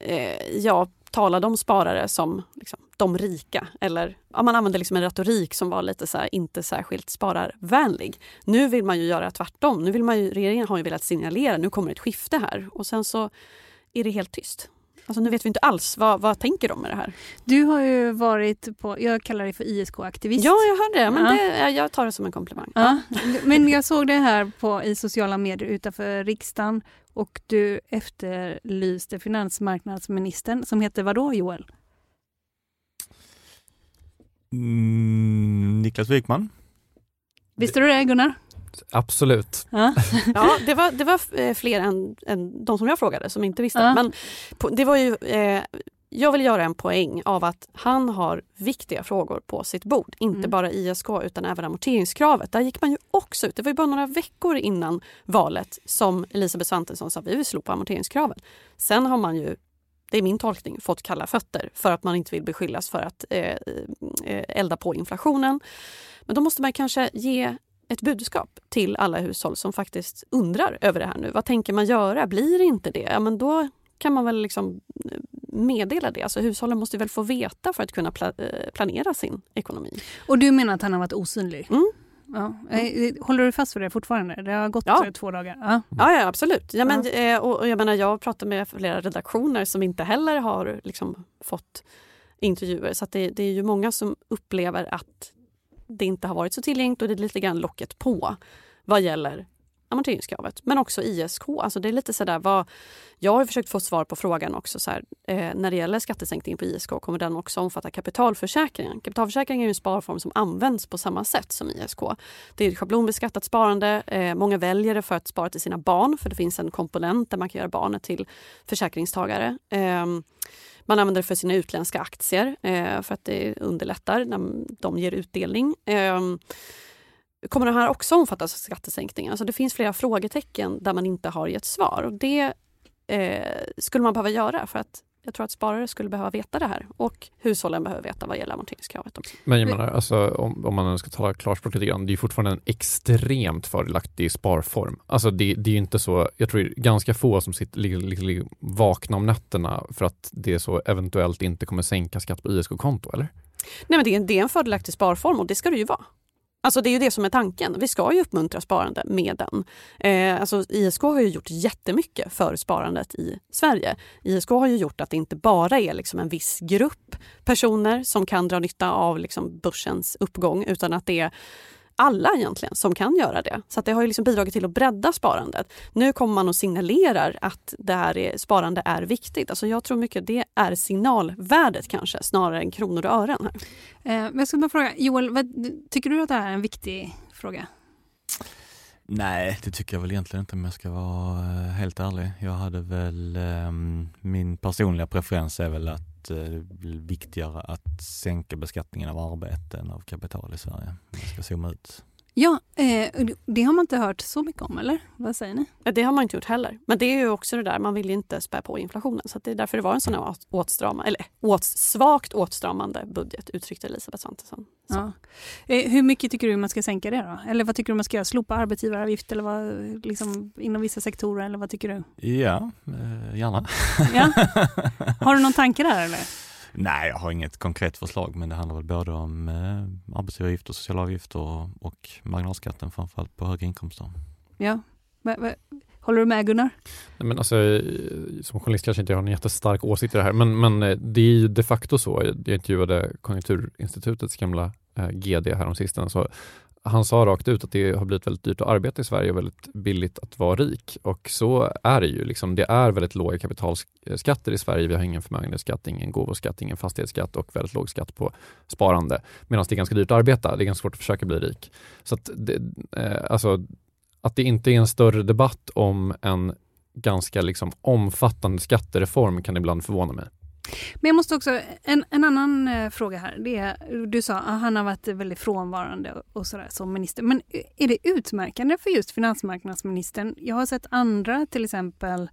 eh, ja, talade om sparare som liksom, de rika. Eller ja, man använde liksom en retorik som var lite så här, inte särskilt spararvänlig. Nu vill man ju göra tvärtom. Nu vill man ju, regeringen har ju velat signalera nu kommer ett skifte här och sen så är det helt tyst. Alltså nu vet vi inte alls, vad, vad tänker de med det här? Du har ju varit på, jag kallar dig för ISK-aktivist. Ja, jag hörde det, men ja. det, jag tar det som en komplimang. Ja. Men jag såg det här på, i sociala medier utanför riksdagen och du efterlyste finansmarknadsministern som heter vadå Joel? Mm, Niklas Wikman. Visste du det Gunnar? Absolut. Ja, ja det, var, det var eh, fler än, än de som jag frågade som inte visste. Ja. Men det var ju, eh, jag vill göra en poäng av att han har viktiga frågor på sitt bord. Inte mm. bara ISK utan även amorteringskravet. Där gick man ju också ut, det var ju bara några veckor innan valet som Elisabeth Svantesson sa vi vill slopa amorteringskravet. Sen har man ju det är min tolkning, fått kalla fötter för att man inte vill beskyllas för att eh, eh elda på inflationen. Men då måste man kanske ge ett budskap till alla hushåll som faktiskt undrar över det här nu. Vad tänker man göra? Blir det inte det? Ja, men då kan man väl liksom eh, meddela det. Alltså hushållen måste väl få veta för att kunna pla eh, planera sin ekonomi. Och du menar att han har varit osynlig? Mm. Ja. Eh, håller du fast vid det fortfarande? Det har gått ja. två dagar. Ja, ja, ja absolut. Ja, men, ja. Och, jag, menar, jag pratar med flera redaktioner som inte heller har liksom, fått intervjuer. Så det, det, är ju många som upplever att det inte har varit så tillgängligt och det är lite grann locket på vad gäller amorteringskravet. Men också ISK. Alltså det är lite sådär vad, jag har försökt få svar på frågan också. Så här, eh, när det gäller skattesänkningen på ISK kommer den också omfatta kapitalförsäkringen. Kapitalförsäkringen är en sparform som används på samma sätt som ISK. Det är ett schablonbeskattat sparande. Eh, många väljer det för att spara till sina barn för det finns en komponent där man kan göra barnet till försäkringstagare. Eh, man använder det för sina utländska aktier eh, för att det underlättar när de ger utdelning. Eh, kommer det här också omfattas av skattesänkningen? Alltså det finns flera frågetecken där man inte har gett svar. Och det eh, skulle man behöva göra för att jag tror att sparare skulle behöva veta det här och hushållen behöver veta vad gäller amorteringskravet också. Men jag menar, alltså, om, om man ska tala klarspråk lite grann, det är fortfarande en extremt fördelaktig sparform. Alltså det, det är inte så, jag tror det är ganska få som sitter ligger, ligger vakna om nätterna för att det så eventuellt inte kommer sänka skatt på ISK-konto, eller? Nej men det är, det är en fördelaktig sparform och det ska det ju vara. Alltså det är ju det som är tanken. Vi ska ju uppmuntra sparande med den. Eh, alltså ISK har ju gjort jättemycket för sparandet i Sverige. ISK har ju gjort att det inte bara är liksom en viss grupp personer som kan dra nytta av liksom börsens uppgång utan att det är alla egentligen som kan göra det. Så det har ju liksom bidragit till att bredda sparandet. Nu kommer man och signalerar att det här är, sparande är viktigt. Alltså jag tror mycket det är signalvärdet kanske snarare än kronor och ören. Här. Eh, jag ska bara fråga, Joel, vad, tycker du att det här är en viktig fråga? Nej, det tycker jag väl egentligen inte om jag ska vara eh, helt ärlig. Jag hade väl, eh, min personliga preferens är väl att det blir viktigare att sänka beskattningen av arbete än av kapital i Sverige. Om ska zooma ut. Ja, eh, det har man inte hört så mycket om, eller? Vad säger ni? Det har man inte gjort heller. Men det är ju också det där, man vill ju inte spä på inflationen. Så det är därför det var en sån här åtstrama, eller åt, svagt åtstramande budget, uttryckte Elisabeth Svantesson. Ja. Eh, hur mycket tycker du man ska sänka det då? Eller vad tycker du man ska göra? Slopa arbetsgivaravgift eller vad, liksom, inom vissa sektorer? Eller vad tycker du? Ja, eh, gärna. Ja. Har du någon tanke där eller? Nej, jag har inget konkret förslag, men det handlar väl både om eh, arbetsgivaravgifter, sociala avgifter och, och marginalskatten framförallt på höga inkomster. Ja. Håller du med Gunnar? Nej, men alltså, som journalist kanske inte jag har en jättestark åsikt i det här, men, men eh, det är ju de facto så. Jag intervjuade Konjunkturinstitutets gamla eh, GD häromsistens, så han sa rakt ut att det har blivit väldigt dyrt att arbeta i Sverige och väldigt billigt att vara rik. Och så är det ju. Liksom, det är väldigt låga kapitalskatter i Sverige. Vi har ingen förmögenhetsskatt, ingen gåvoskatt, ingen fastighetsskatt och väldigt låg skatt på sparande. Medan det är ganska dyrt att arbeta. Det är ganska svårt att försöka bli rik. Så att det, eh, alltså, att det inte är en större debatt om en ganska liksom omfattande skattereform kan ibland förvåna mig. Men jag måste också, en, en annan eh, fråga här. Det är, du sa att han har varit väldigt frånvarande och, och sådär som minister. Men är det utmärkande för just finansmarknadsministern? Jag har sett andra, till exempel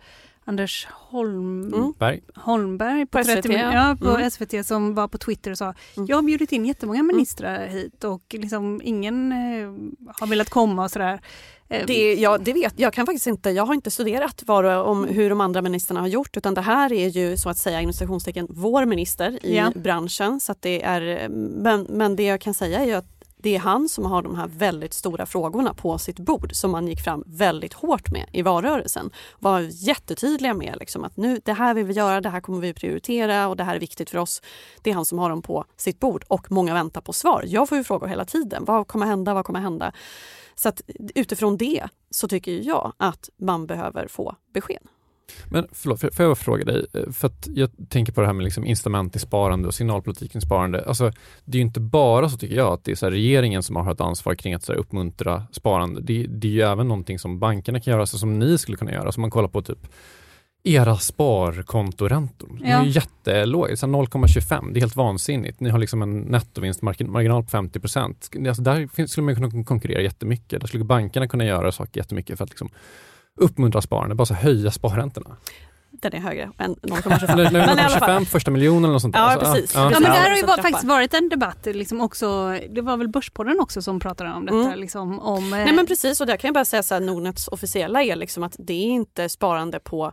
Anders Holm... Mm. Holmberg på, På 30 SVT, min- ja. ja, på Mm. SVT som var på Twitter och sa Mm. jag har bjudit in jättemånga ministrar hit och liksom ingen eh, har velat komma och sådär. Eh, Det, ja, det vet jag kan faktiskt inte. Jag har inte studerat vad, och- om hur de andra ministrarna har gjort utan det här är ju så att säga inom vår minister i Ja. branschen. Så att det är, men, men det jag kan säga är ju att det är han som har de här väldigt stora frågorna på sitt bord som man gick fram väldigt hårt med i valrörelsen. Var jättetydliga med liksom att nu, det här vill vi göra, det här kommer vi prioritera och det här är viktigt för oss. Det är han som har dem på sitt bord och många väntar på svar. Jag får ju frågor hela tiden. Vad kommer hända? Vad kommer hända? Så att utifrån det så tycker jag att man behöver få besked. Men förlåt, får jag fråga dig? Eh, För att jag tänker på det här med liksom incitament i sparande och signalpolitiken i sparande. Alltså, det är ju inte bara så tycker jag att det är så regeringen som har ett ansvar kring att så här uppmuntra sparande. Det, det är ju även någonting som bankerna kan göra, så som ni skulle kunna göra. Så man kollar på typ era sparkontoräntor. De är Ja. jättelåga, så här 0,25. Det är helt vansinnigt. Ni har liksom en nettovinstmarginal på 50 procent. Alltså där skulle man kunna konkurrera jättemycket. Där skulle bankerna kunna göra saker jättemycket för att liksom uppmuntra sparande, bara så höja sparräntorna. Den är högre än 0,25. Eller, eller Men i alla fall. 25 första miljonen eller något sånt där. Ja, Alltså, precis. ja. Ja, men där har ju var, faktiskt varit en debatt, liksom också, det var väl Börspodden också som pratade om detta. Mm. Liksom, om, eh, Nej men precis och där kan jag bara säga så här, Nordnets officiella är liksom att det är inte sparande på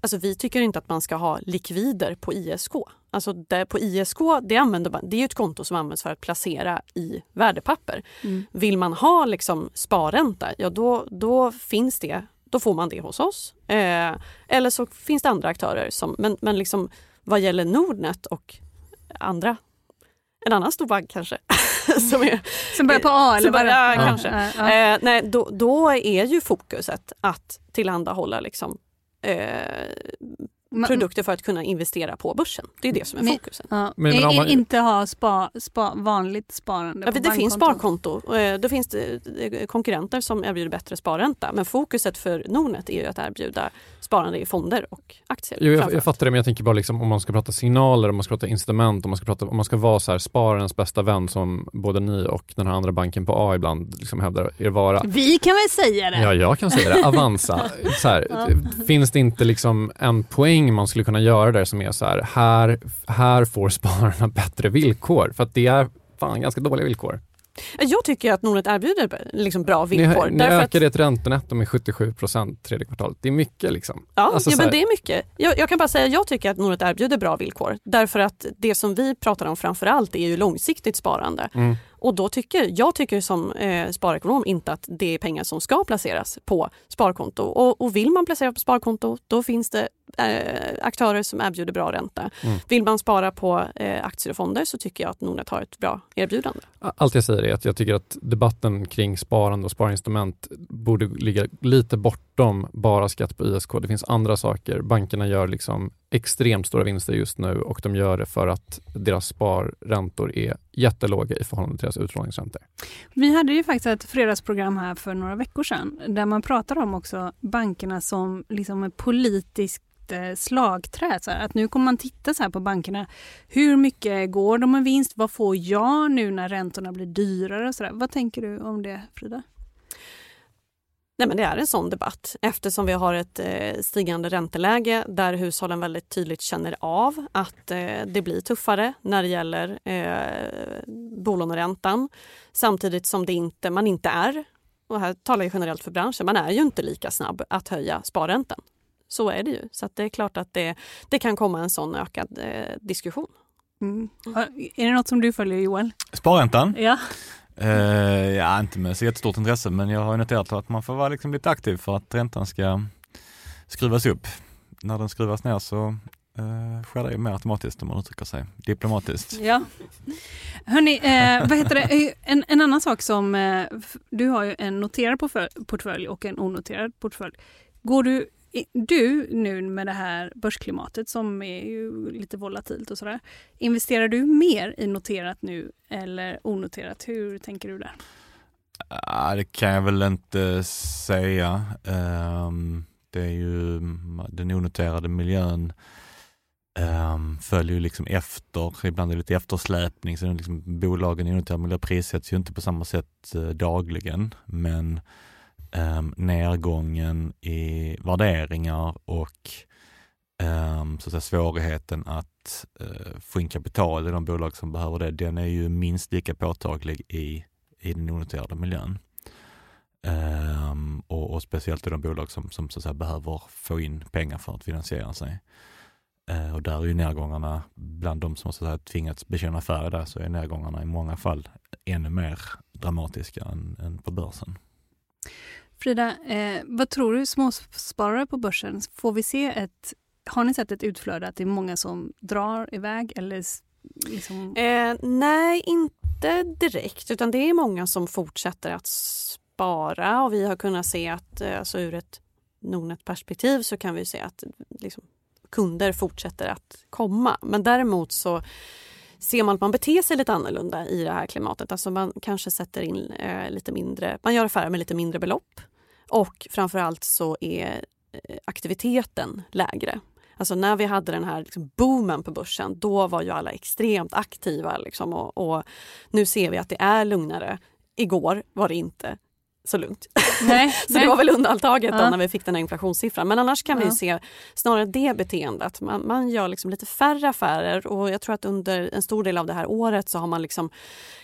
Alltså vi tycker inte att man ska ha likvider på ISK. Alltså där på ISK, det, använder man, det är ju ett konto som används för att placera i värdepapper. Mm. Vill man ha liksom sparränta, ja då, då finns det, då får man det hos oss. Eh, eller så finns det andra aktörer som, men, men liksom vad gäller Nordnet och andra, en annan stor bank kanske, som är som börjar på A eller det- ja, kanske. Ja, ja. Eh, nej, då, då är ju fokuset att tillhandahålla liksom, eh, produkter för att kunna investera på börsen. Det är det som är Men- fokusen. Ja. Men- men man- Inte ha spa, spa, vanligt sparande Ja, det finns sparkonto. Eh, Då finns det eh, konkurrenter som erbjuder bättre sparränta. Men fokuset för Nordnet är ju att erbjuda sparande i fonder och aktier. Jo, jag, jag fattar det, men jag tänker bara liksom, om man ska prata signaler, om man ska prata incitament, om man ska, prata, om man ska vara så här, spararens bästa vän som både ni och den här andra banken på A ibland liksom hävdar er vara. Vi kan väl säga det? Ja, jag kan säga det. Avanza. Så här, Finns det inte liksom en poäng man skulle kunna göra där som är så här, här, här får spararna bättre villkor? För att det är fan ganska dåliga villkor. Jag tycker att Nordnet erbjuder liksom bra Ni, villkor. ni att- ökade ett räntenetto med 77 procent tredje kvartalet. Det är mycket liksom. Ja, Alltså ja men det är mycket. Jag, jag kan bara säga att jag tycker att Nordnet erbjuder bra villkor. Därför att det som vi pratar om framför allt är ju långsiktigt sparande. Mm. Och då tycker, jag tycker som eh, sparekonom inte att det är pengar som ska placeras på sparkonto. Och, och vill man placera på sparkonto då finns det aktörer som erbjuder bra ränta. Mm. Vill man spara på eh, aktier och fonder så tycker jag att Nordnet har ett bra erbjudande. Allt jag säger är att jag tycker att debatten kring sparande och sparinstrument borde ligga lite bortom bara skatt på ISK. Det finns andra saker. Bankerna gör liksom extremt stora vinster just nu och de gör det för att deras sparräntor är jättelåga i förhållande till deras utlåningsräntor. Vi hade ju faktiskt ett fredagsprogram här för några veckor sedan där man pratade om också bankerna som liksom ett politiskt eh, Eh, slagträ. Så här, att nu kommer man titta så här på bankerna. Hur mycket går de med vinst? Vad får jag nu när räntorna blir dyrare? Och så där. Vad tänker du om det Frida? Nej, men det är en sån debatt eftersom vi har ett eh, stigande ränteläge där hushållen väldigt tydligt känner av att eh, det blir tuffare när det gäller eh, bolåneräntan. Samtidigt som det inte, man inte är, och här talar jag generellt för branschen, man är ju inte lika snabb att höja sparräntan. Så är det ju. Så att det är klart att det, det kan komma en sån ökad eh, diskussion. Mm. Är det något som du följer Joel? Sparräntan? Ja. Eh, ja, inte med så jättestort intresse, men jag har ju noterat att man får vara liksom lite aktiv för att räntan ska skruvas upp. När den skruvas ner så eh, sker det mer automatiskt om man uttrycker sig diplomatiskt. Ja. Hörni, eh, vad heter det? Eh, En, en annan sak som, eh, du har ju en noterad portfölj- och en onoterad portfölj. Går du, du nu med det här börsklimatet som är ju lite volatilt och sådär, investerar du mer i noterat nu eller onoterat? Hur tänker du där? Ah, det kan jag väl inte säga. Ehm, det är ju den onoterade miljön um, följer ju liksom efter, ibland är det lite eftersläpning, så liksom bolagen i onoterad miljö prissätts ju inte på samma sätt eh, dagligen, men eh, nedgången i värderingar och eh, så att säga, svårigheten att eh, få in kapital i de bolag som behöver det, den är ju minst lika påtaglig i i den onoterade miljön. Ehm, och, och speciellt i de bolag som, som så att säga, behöver få in pengar för att finansiera sig. Eh, och där är ju nedgångarna, bland de som så att säga, tvingats bekänna färg där, så är nedgångarna i många fall ännu mer dramatiska än, än på börsen. Frida, eh, vad tror du småsparare på börsen? Får vi se ett, har ni sett ett utflöde att det är många som drar iväg eller liksom... Eh, nej, inte direkt, utan det är många som fortsätter att spara och vi har kunnat se att eh, alltså ur ett Nordnet-perspektiv så kan vi se att liksom, kunder fortsätter att komma. Men däremot så ser man att man beter sig lite annorlunda i det här klimatet. Alltså man kanske sätter in eh, lite mindre, man gör affärer med lite mindre belopp och framförallt så är eh, aktiviteten lägre. Alltså när vi hade den här liksom boomen på börsen, då var ju alla extremt aktiva. Liksom, och, och nu ser vi att det är lugnare. Igår var det inte så lugnt. Nej, så nej. det var väl undantaget då Ja. när vi fick den här inflationssiffran. Men annars kan vi Ja. ju se snarare det beteendet. Man, man gör liksom lite färre affärer och jag tror att under en stor del av det här året så har man liksom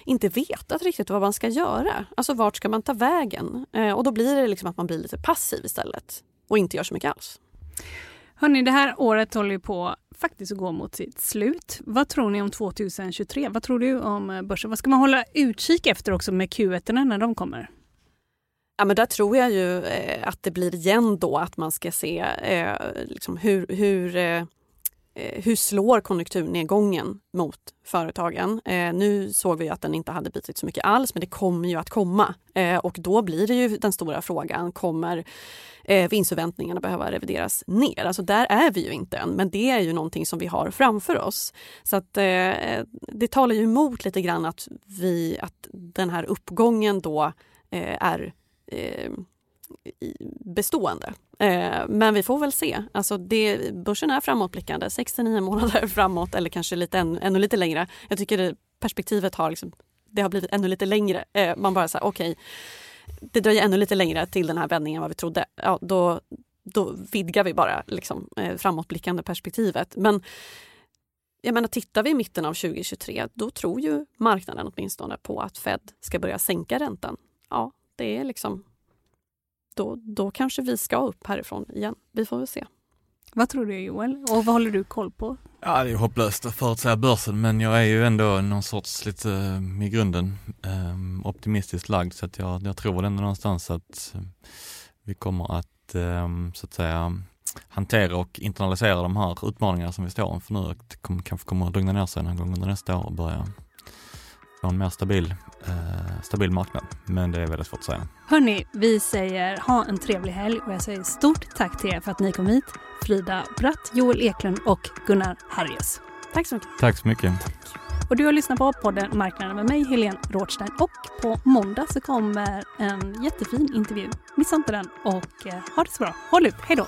inte vetat riktigt vad man ska göra. Alltså vart ska man ta vägen? Eh, och då blir det liksom att man blir lite passiv istället och inte gör så mycket alls. Hörni, det här året håller ju på faktiskt att gå mot sitt slut. Vad tror ni om 2023? Vad tror du om börsen? Vad ska man hålla utkik efter också med Q1 när de kommer? Ja, men där tror jag ju eh, att det blir igen då att man ska se eh, liksom hur, hur, eh, eh hur slår konjunkturnedgången mot företagen. Eh, nu såg vi att den inte hade bitit så mycket alls men det kommer ju att komma. Eh, och då blir det ju den stora frågan, kommer eh, vinstförväntningarna behöva revideras ner? Alltså där är vi ju inte än men det är ju någonting som vi har framför oss. Så att eh, det talar ju emot lite grann att, vi, att den här uppgången då eh, är eh, bestående. Eh, men vi får väl se. Alltså det, börsen är framåtblickande, 6-9 månader framåt eller kanske lite, ännu, ännu lite längre. Jag tycker det, perspektivet har, liksom, det har blivit ännu lite längre. Eh, man bara säger okej, det dröjer ännu lite längre till den här vändningen än vad vi trodde. Ja, då, då vidgar vi bara liksom, eh, framåtblickande perspektivet. Men jag menar, tittar vi i mitten av 2023 då tror ju marknaden åtminstone på att Fed ska börja sänka räntan. Ja, det är liksom då, då kanske vi ska upp härifrån igen. Vi får väl se. Vad tror du Joel? Och vad håller du koll på? Ja, det är hopplöst att förutsäga börsen, men jag är ju ändå någon sorts lite eh, i grunden eh, optimistiskt lagd så att jag, jag tror ändå någonstans att eh, vi kommer att eh, så att säga hantera och internalisera de här utmaningarna som vi står inför nu och det kommer, kanske kommer att lugna ner sig någon gång under nästa år och börja få en mer stabil, eh, stabil marknad. Men det är väldigt svårt att säga. Hörni, vi säger ha en trevlig helg och jag säger stort tack till er för att ni kom hit. Frida Bratt, Joel Eklund och Gunnar Harrius. Tack så mycket. Tack så mycket. Och du har lyssnat på podden Marknaden med mig, Helene Rådstein. Och på måndag så kommer en jättefin intervju. Missa inte den och eh, ha det så bra. Håll ut, hej då!